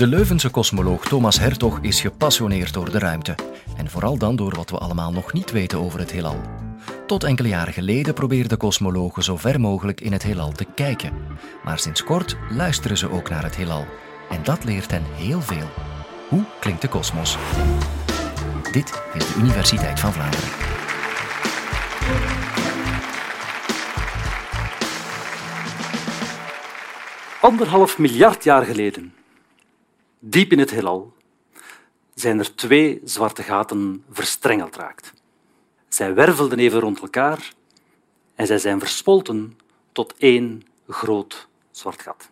De Leuvense kosmoloog Thomas Hertog is gepassioneerd door de ruimte. En vooral dan door wat we allemaal nog niet weten over het heelal. Tot enkele jaren geleden probeerden kosmologen zo ver mogelijk in het heelal te kijken. Maar sinds kort luisteren ze ook naar het heelal. En dat leert hen heel veel. Hoe klinkt de kosmos? Dit is de Universiteit van Vlaanderen. Anderhalf miljard jaar geleden, diep in het heelal, zijn er twee zwarte gaten verstrengeld raakt. Zij wervelden even rond elkaar en zij zijn verspolten tot één groot zwart gat.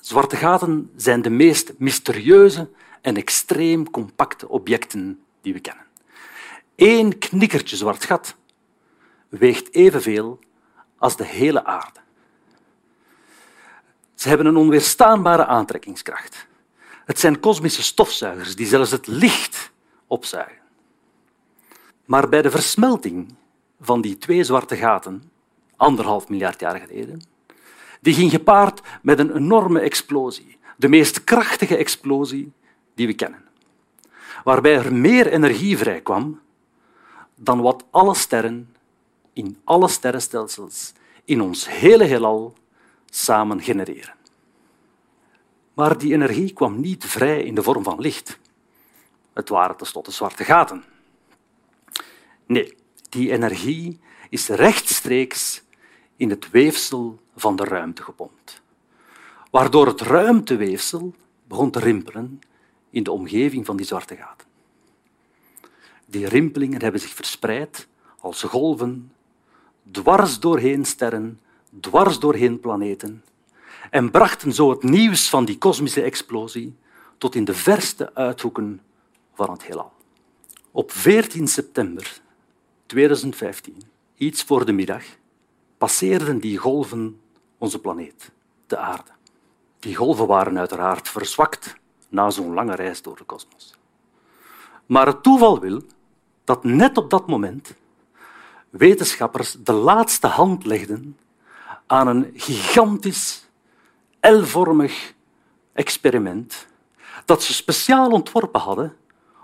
Zwarte gaten zijn de meest mysterieuze en extreem compacte objecten die we kennen. Eén knikkertje zwart gat weegt evenveel als de hele aarde. Ze hebben een onweerstaanbare aantrekkingskracht. Het zijn kosmische stofzuigers die zelfs het licht opzuigen. Maar bij de versmelting van die twee zwarte gaten, anderhalf miljard jaar geleden, die ging gepaard met een enorme explosie, de meest krachtige explosie die we kennen, waarbij er meer energie vrijkwam dan wat alle sterren in alle sterrenstelsels in ons hele heelal samen genereren. Maar die energie kwam niet vrij in de vorm van licht. Het waren tenslotte zwarte gaten. Nee, die energie is rechtstreeks in het weefsel van de ruimte gepompt, waardoor het ruimteweefsel begon te rimpelen in de omgeving van die zwarte gaten. Die rimpelingen hebben zich verspreid als golven dwars doorheen sterren, dwars doorheen planeten en brachten zo het nieuws van die kosmische explosie tot in de verste uithoeken van het heelal. Op 14 september 2015, iets voor de middag, passeerden die golven onze planeet, de aarde. Die golven waren uiteraard verzwakt na zo'n lange reis door de kosmos. Maar het toeval wil dat net op dat moment wetenschappers de laatste hand legden aan een gigantisch L-vormig experiment dat ze speciaal ontworpen hadden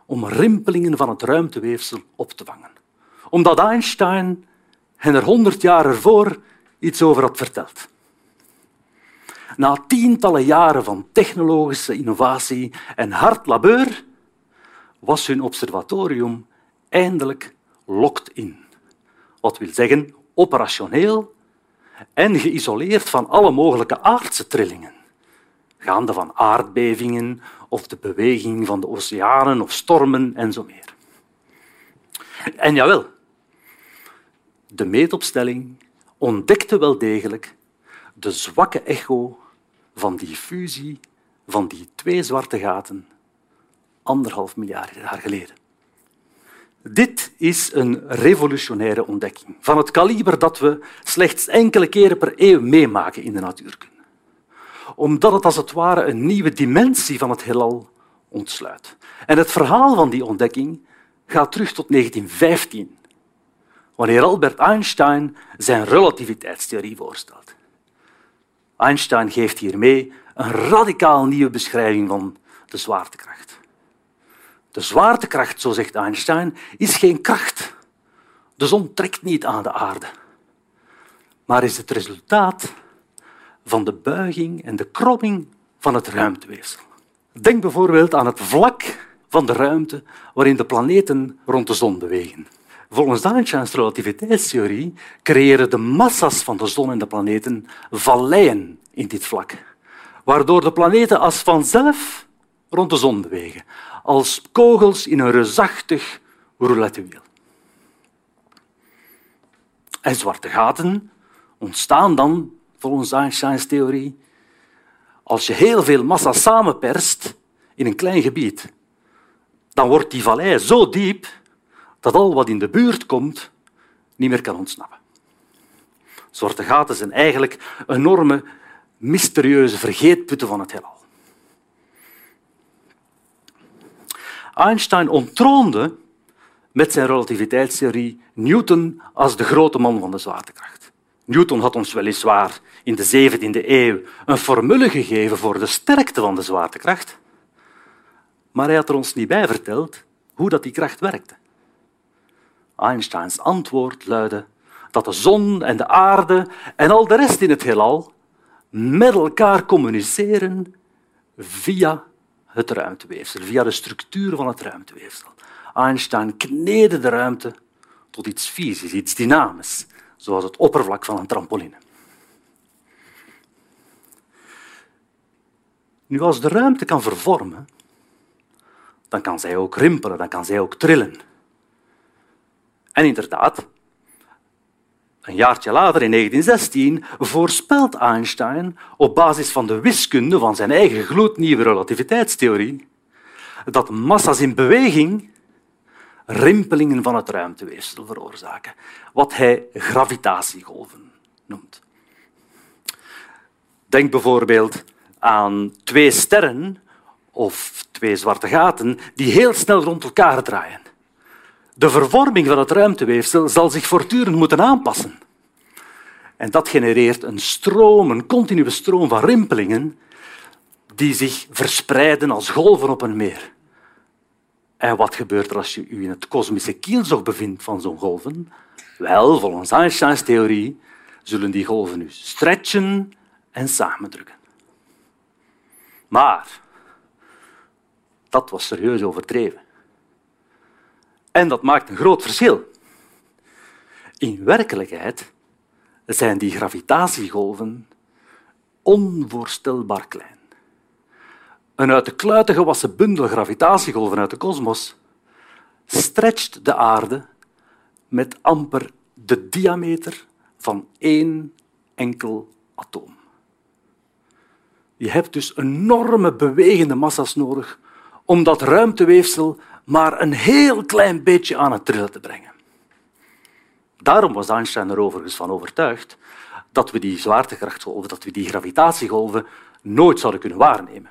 om rimpelingen van het ruimteweefsel op te vangen. Omdat Einstein hen er honderd jaar ervoor iets over had verteld. Na tientallen jaren van technologische innovatie en hard labeur was hun observatorium eindelijk locked in. Wat wil zeggen operationeel en geïsoleerd van alle mogelijke aardse trillingen, gaande van aardbevingen of de beweging van de oceanen of stormen en zo meer. En jawel, de meetopstelling ontdekte wel degelijk de zwakke echo van die fusie van die twee zwarte gaten anderhalf miljard jaar geleden. Dit is een revolutionaire ontdekking, van het kaliber dat we slechts enkele keren per eeuw meemaken in de natuurkunde. Omdat het als het ware een nieuwe dimensie van het heelal ontsluit. En het verhaal van die ontdekking gaat terug tot 1915, wanneer Albert Einstein zijn relativiteitstheorie voorstelt. Einstein geeft hiermee een radicaal nieuwe beschrijving van de zwaartekracht. De zwaartekracht, zo zegt Einstein, is geen kracht. De zon trekt niet aan de aarde, maar is het resultaat van de buiging en de kromming van het ruimteweefsel. Denk bijvoorbeeld aan het vlak van de ruimte waarin de planeten rond de zon bewegen. Volgens Einsteins relativiteitstheorie creëren de massa's van de zon en de planeten valleien in dit vlak, waardoor de planeten als vanzelf rond de zon bewegen, als kogels in een reusachtig roulettewiel. En zwarte gaten ontstaan dan, volgens Einsteins theorie, als je heel veel massa samenperst in een klein gebied. Dan wordt die vallei zo diep dat al wat in de buurt komt niet meer kan ontsnappen. Zwarte gaten zijn eigenlijk enorme, mysterieuze vergeetputten van het heelal. Einstein ontroonde met zijn relativiteitstheorie Newton als de grote man van de zwaartekracht. Newton had ons weliswaar in de 17e eeuw een formule gegeven voor de sterkte van de zwaartekracht, Maar hij had er ons niet bij verteld hoe dat die kracht werkte. Einsteins antwoord luidde dat de zon en de aarde en al de rest in het heelal met elkaar communiceren via het ruimteweefsel, via de structuur van het ruimteweefsel. Einstein kneedde de ruimte tot iets fysisch, iets dynamisch, zoals het oppervlak van een trampoline. Nu, als de ruimte kan vervormen, dan kan zij ook rimpelen, dan kan zij ook trillen. En inderdaad, een jaartje later, in 1916, voorspelt Einstein op basis van de wiskunde van zijn eigen gloednieuwe relativiteitstheorie dat massa's in beweging rimpelingen van het ruimteweefsel veroorzaken, wat hij gravitatiegolven noemt. Denk bijvoorbeeld aan twee sterren of twee zwarte gaten die heel snel rond elkaar draaien. De vervorming van het ruimteweefsel zal zich voortdurend moeten aanpassen. En dat genereert een stroom, een continue stroom van rimpelingen die zich verspreiden als golven op een meer. En wat gebeurt er als je je in het kosmische kielzog bevindt van zo'n golven? Wel, volgens Einsteins theorie zullen die golven nu stretchen en samendrukken. Maar dat was serieus overdreven. En dat maakt een groot verschil. In werkelijkheid zijn die gravitatiegolven onvoorstelbaar klein. Een uit de kluiten gewassen bundel gravitatiegolven uit de kosmos stretcht de aarde met amper de diameter van één enkel atoom. Je hebt dus enorme bewegende massa's nodig om dat ruimteweefsel maar een heel klein beetje aan het trillen te brengen. Daarom was Einstein er overigens van overtuigd dat we die zwaartekrachtgolven, dat we die gravitatiegolven nooit zouden kunnen waarnemen.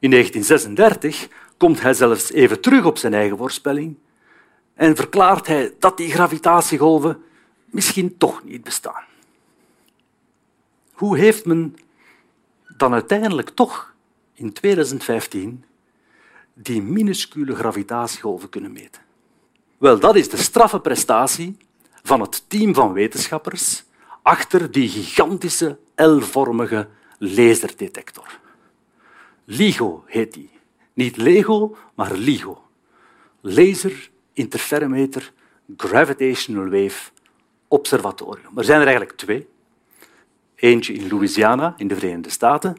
In 1936 komt hij zelfs even terug op zijn eigen voorspelling en verklaart hij dat die gravitatiegolven misschien toch niet bestaan. Hoe heeft men dan uiteindelijk toch in 2015 die minuscule gravitatiegolven kunnen meten? Wel, dat is de straffe prestatie van het team van wetenschappers achter die gigantische L-vormige laserdetector. LIGO heet die. Niet Lego, maar LIGO. Laser Interferometer Gravitational Wave Observatorium. Er zijn er eigenlijk twee. Eentje in Louisiana, in de Verenigde Staten,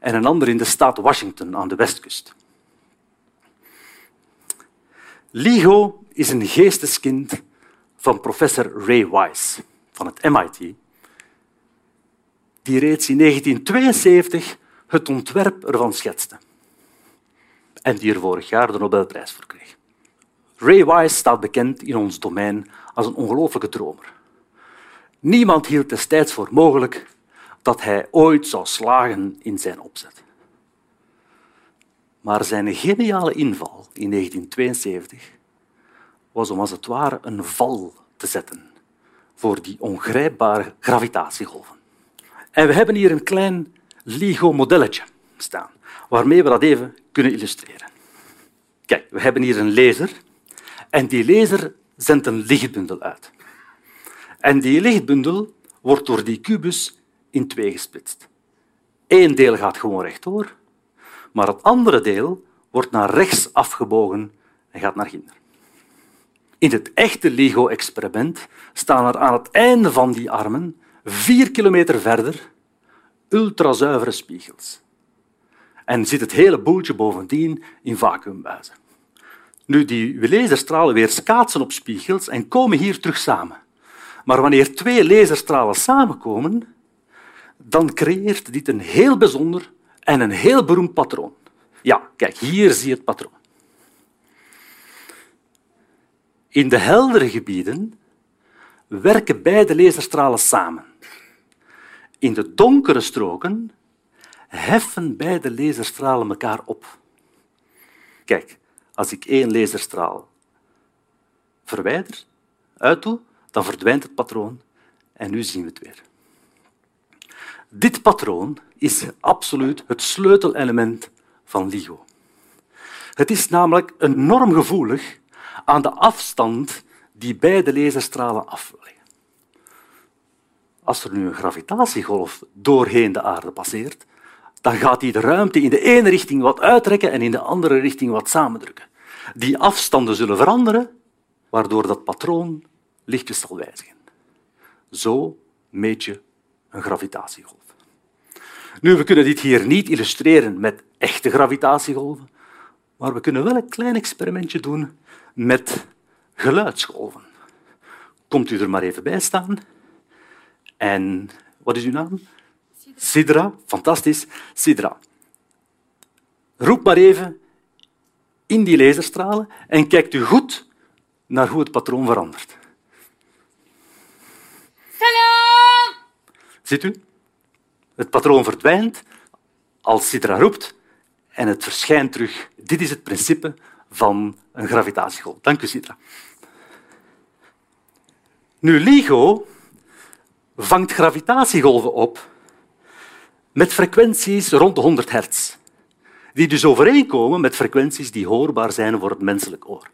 en een ander in de staat Washington aan de westkust. LIGO is een geesteskind van professor Ray Weiss van het MIT, die reeds in 1972 het ontwerp ervan schetste en die er vorig jaar de Nobelprijs voor kreeg. Ray Weiss staat bekend in ons domein als een ongelooflijke dromer. Niemand hield destijds voor mogelijk dat hij ooit zou slagen in zijn opzet. Maar zijn geniale inval in 1972 was om als het ware een val te zetten voor die ongrijpbare gravitatiegolven. En we hebben hier een klein LIGO-modelletje staan, waarmee we dat even kunnen illustreren. Kijk, we hebben hier een laser en die laser zendt een lichtbundel uit. En die lichtbundel wordt door die kubus in twee gesplitst. Eén deel gaat gewoon rechtdoor, maar het andere deel wordt naar rechts afgebogen en gaat naar ginder. In het echte LIGO-experiment staan er aan het einde van die armen, vier kilometer verder, ultrazuivere spiegels. En zit het hele boeltje bovendien in vacuümbuizen. Nu, die laserstralen weer schaatsen op spiegels en komen hier terug samen. Maar wanneer twee laserstralen samenkomen, dan creëert dit een heel bijzonder en een heel beroemd patroon. Ja, kijk, hier zie je het patroon. In de heldere gebieden werken beide laserstralen samen. In de donkere stroken heffen beide laserstralen elkaar op. Kijk, als ik één laserstraal verwijder, uitdoe, dan verdwijnt het patroon en nu zien we het weer. Dit patroon is absoluut het sleutelelement van LIGO. Het is namelijk enorm gevoelig aan de afstand die beide laserstralen afleggen. Als er nu een gravitatiegolf doorheen de aarde passeert, dan gaat die de ruimte in de ene richting wat uittrekken en in de andere richting wat samendrukken. Die afstanden zullen veranderen, waardoor dat patroon lichtjes zal wijzigen. Zo meet je een gravitatiegolf. Nu, we kunnen dit hier niet illustreren met echte gravitatiegolven, maar we kunnen wel een klein experimentje doen met geluidsgolven. Komt u er maar even bij staan. En wat is uw naam? Sidra. Fantastisch. Sidra. Roep maar even in die laserstralen en kijkt u goed naar hoe het patroon verandert. Salam! Ziet u? Het patroon verdwijnt als Sidra roept en het verschijnt terug. Dit is het principe van een gravitatiegolf. Dank u, Sidra. Nu, LIGO vangt gravitatiegolven op met frequenties rond de 100 hertz, die dus overeenkomen met frequenties die hoorbaar zijn voor het menselijk oor.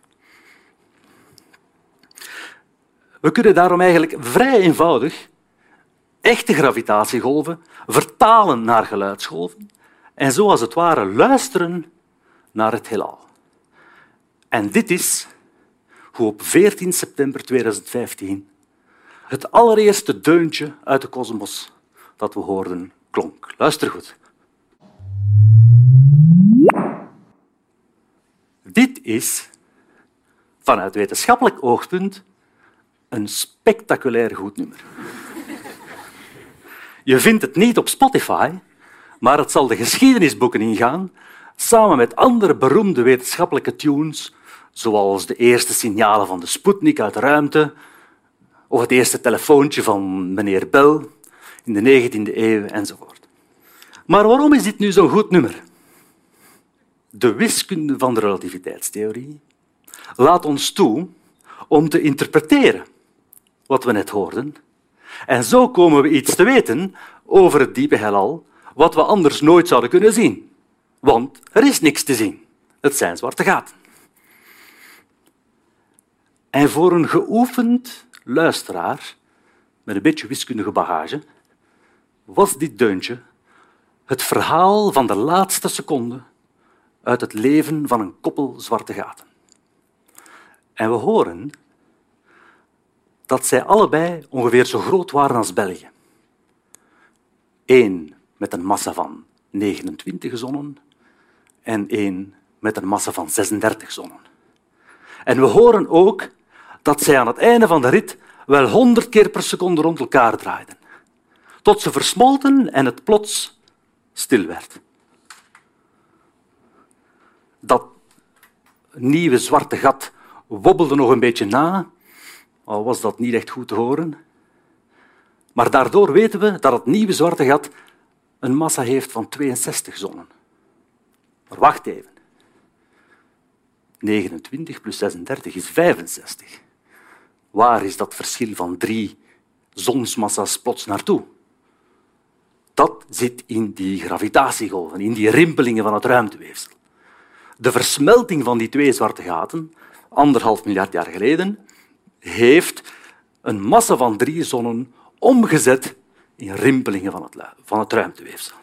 We kunnen daarom eigenlijk vrij eenvoudig echte gravitatiegolven vertalen naar geluidsgolven en zo als het ware luisteren naar het heelal. En dit is hoe op 14 september 2015 het allereerste deuntje uit de kosmos dat we hoorden klonk. Luister goed. Dit is vanuit wetenschappelijk oogpunt een spectaculair goed nummer. Je vindt het niet op Spotify, maar het zal de geschiedenisboeken ingaan, samen met andere beroemde wetenschappelijke tunes, zoals de eerste signalen van de Sputnik uit de ruimte, of het eerste telefoontje van meneer Bell in de 19e eeuw enzovoort. Maar waarom is dit nu zo'n goed nummer? De wiskunde van de relativiteitstheorie laat ons toe om te interpreteren wat we net hoorden. En zo komen we iets te weten over het diepe heelal, wat we anders nooit zouden kunnen zien. Want er is niks te zien. Het zijn zwarte gaten. En voor een geoefend luisteraar met een beetje wiskundige bagage was dit deuntje het verhaal van de laatste seconde uit het leven van een koppel zwarte gaten. En we horen dat zij allebei ongeveer zo groot waren als België. Eén met een massa van 29 zonnen en één met een massa van 36 zonnen. En we horen ook dat zij aan het einde van de rit wel 100 keer per seconde rond elkaar draaiden, tot ze versmolten en het plots stil werd. Dat nieuwe zwarte gat wobbelde nog een beetje na, al was dat niet echt goed te horen. Maar daardoor weten we dat het nieuwe zwarte gat een massa heeft van 62 zonnen. Maar wacht even. 29 plus 36 is 65. Waar is dat verschil van drie zonsmassa's plots naartoe? Dat zit in die gravitatiegolven, in die rimpelingen van het ruimteweefsel. De versmelting van die twee zwarte gaten, anderhalf miljard jaar geleden, heeft een massa van drie zonnen omgezet in rimpelingen van het, van het ruimteweefsel.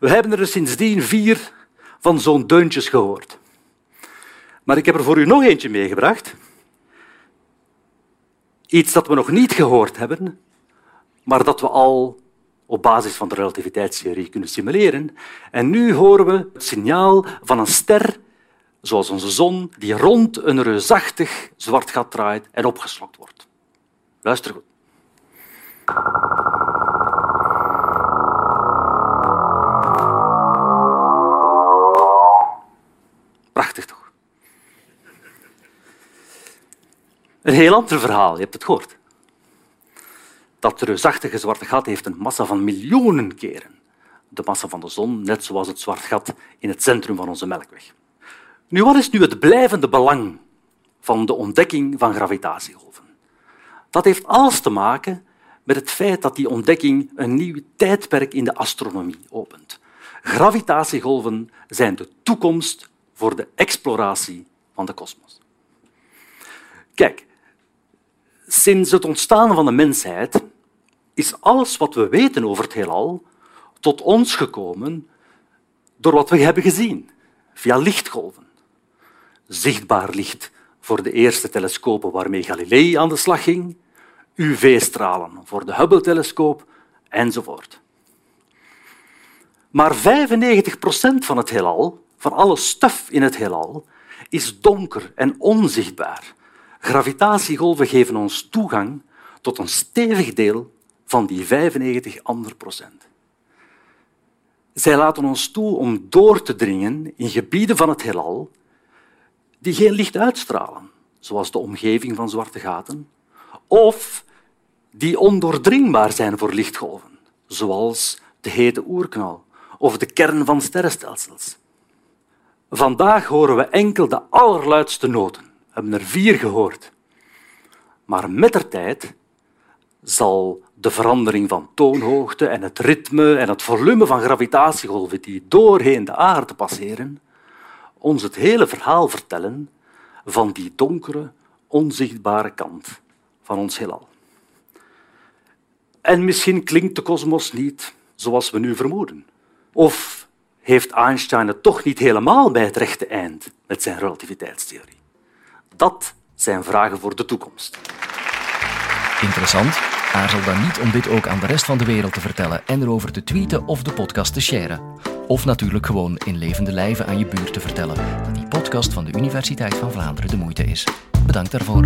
We hebben er sindsdien vier van zo'n deuntjes gehoord. Maar ik heb er voor u nog eentje meegebracht. Iets dat we nog niet gehoord hebben, maar dat we al op basis van de relativiteitstheorie kunnen simuleren. En nu horen we het signaal van een ster, zoals onze zon, die rond een reusachtig zwart gat draait en opgeslokt wordt. Luister goed. Prachtig toch? Een heel ander verhaal, je hebt het gehoord. Dat reusachtige zwarte gat heeft een massa van miljoenen keren de massa van de zon, net zoals het zwart gat in het centrum van onze Melkweg. Nu, wat is nu het blijvende belang van de ontdekking van gravitatiegolven? Dat heeft alles te maken met het feit dat die ontdekking een nieuw tijdperk in de astronomie opent. Gravitatiegolven zijn de toekomst voor de exploratie van de kosmos. Kijk, sinds het ontstaan van de mensheid is alles wat we weten over het heelal tot ons gekomen door wat we hebben gezien, via lichtgolven. Zichtbaar licht voor de eerste telescopen waarmee Galilei aan de slag ging, UV-stralen voor de Hubble-telescoop enzovoort. Maar 95 procent van het heelal, van alle stof in het heelal, is donker en onzichtbaar. Gravitatiegolven geven ons toegang tot een stevig deel van die 95 andere procent. Zij laten ons toe om door te dringen in gebieden van het heelal die geen licht uitstralen, zoals de omgeving van zwarte gaten, of die ondoordringbaar zijn voor lichtgolven, zoals de hete oerknal of de kern van sterrenstelsels. Vandaag horen we enkel de allerluidste noten. We hebben er vier gehoord. Maar met de tijd zal de verandering van toonhoogte en het ritme en het volume van gravitatiegolven die doorheen de aarde passeren, ons het hele verhaal vertellen van die donkere, onzichtbare kant van ons heelal. En misschien klinkt de kosmos niet zoals we nu vermoeden. Of heeft Einstein het toch niet helemaal bij het rechte eind met zijn relativiteitstheorie? Dat zijn vragen voor de toekomst. Interessant. Aarzel dan niet om dit ook aan de rest van de wereld te vertellen en erover te tweeten of de podcast te sharen. Of natuurlijk gewoon in levende lijven aan je buurt te vertellen dat die podcast van de Universiteit van Vlaanderen de moeite is. Bedankt daarvoor.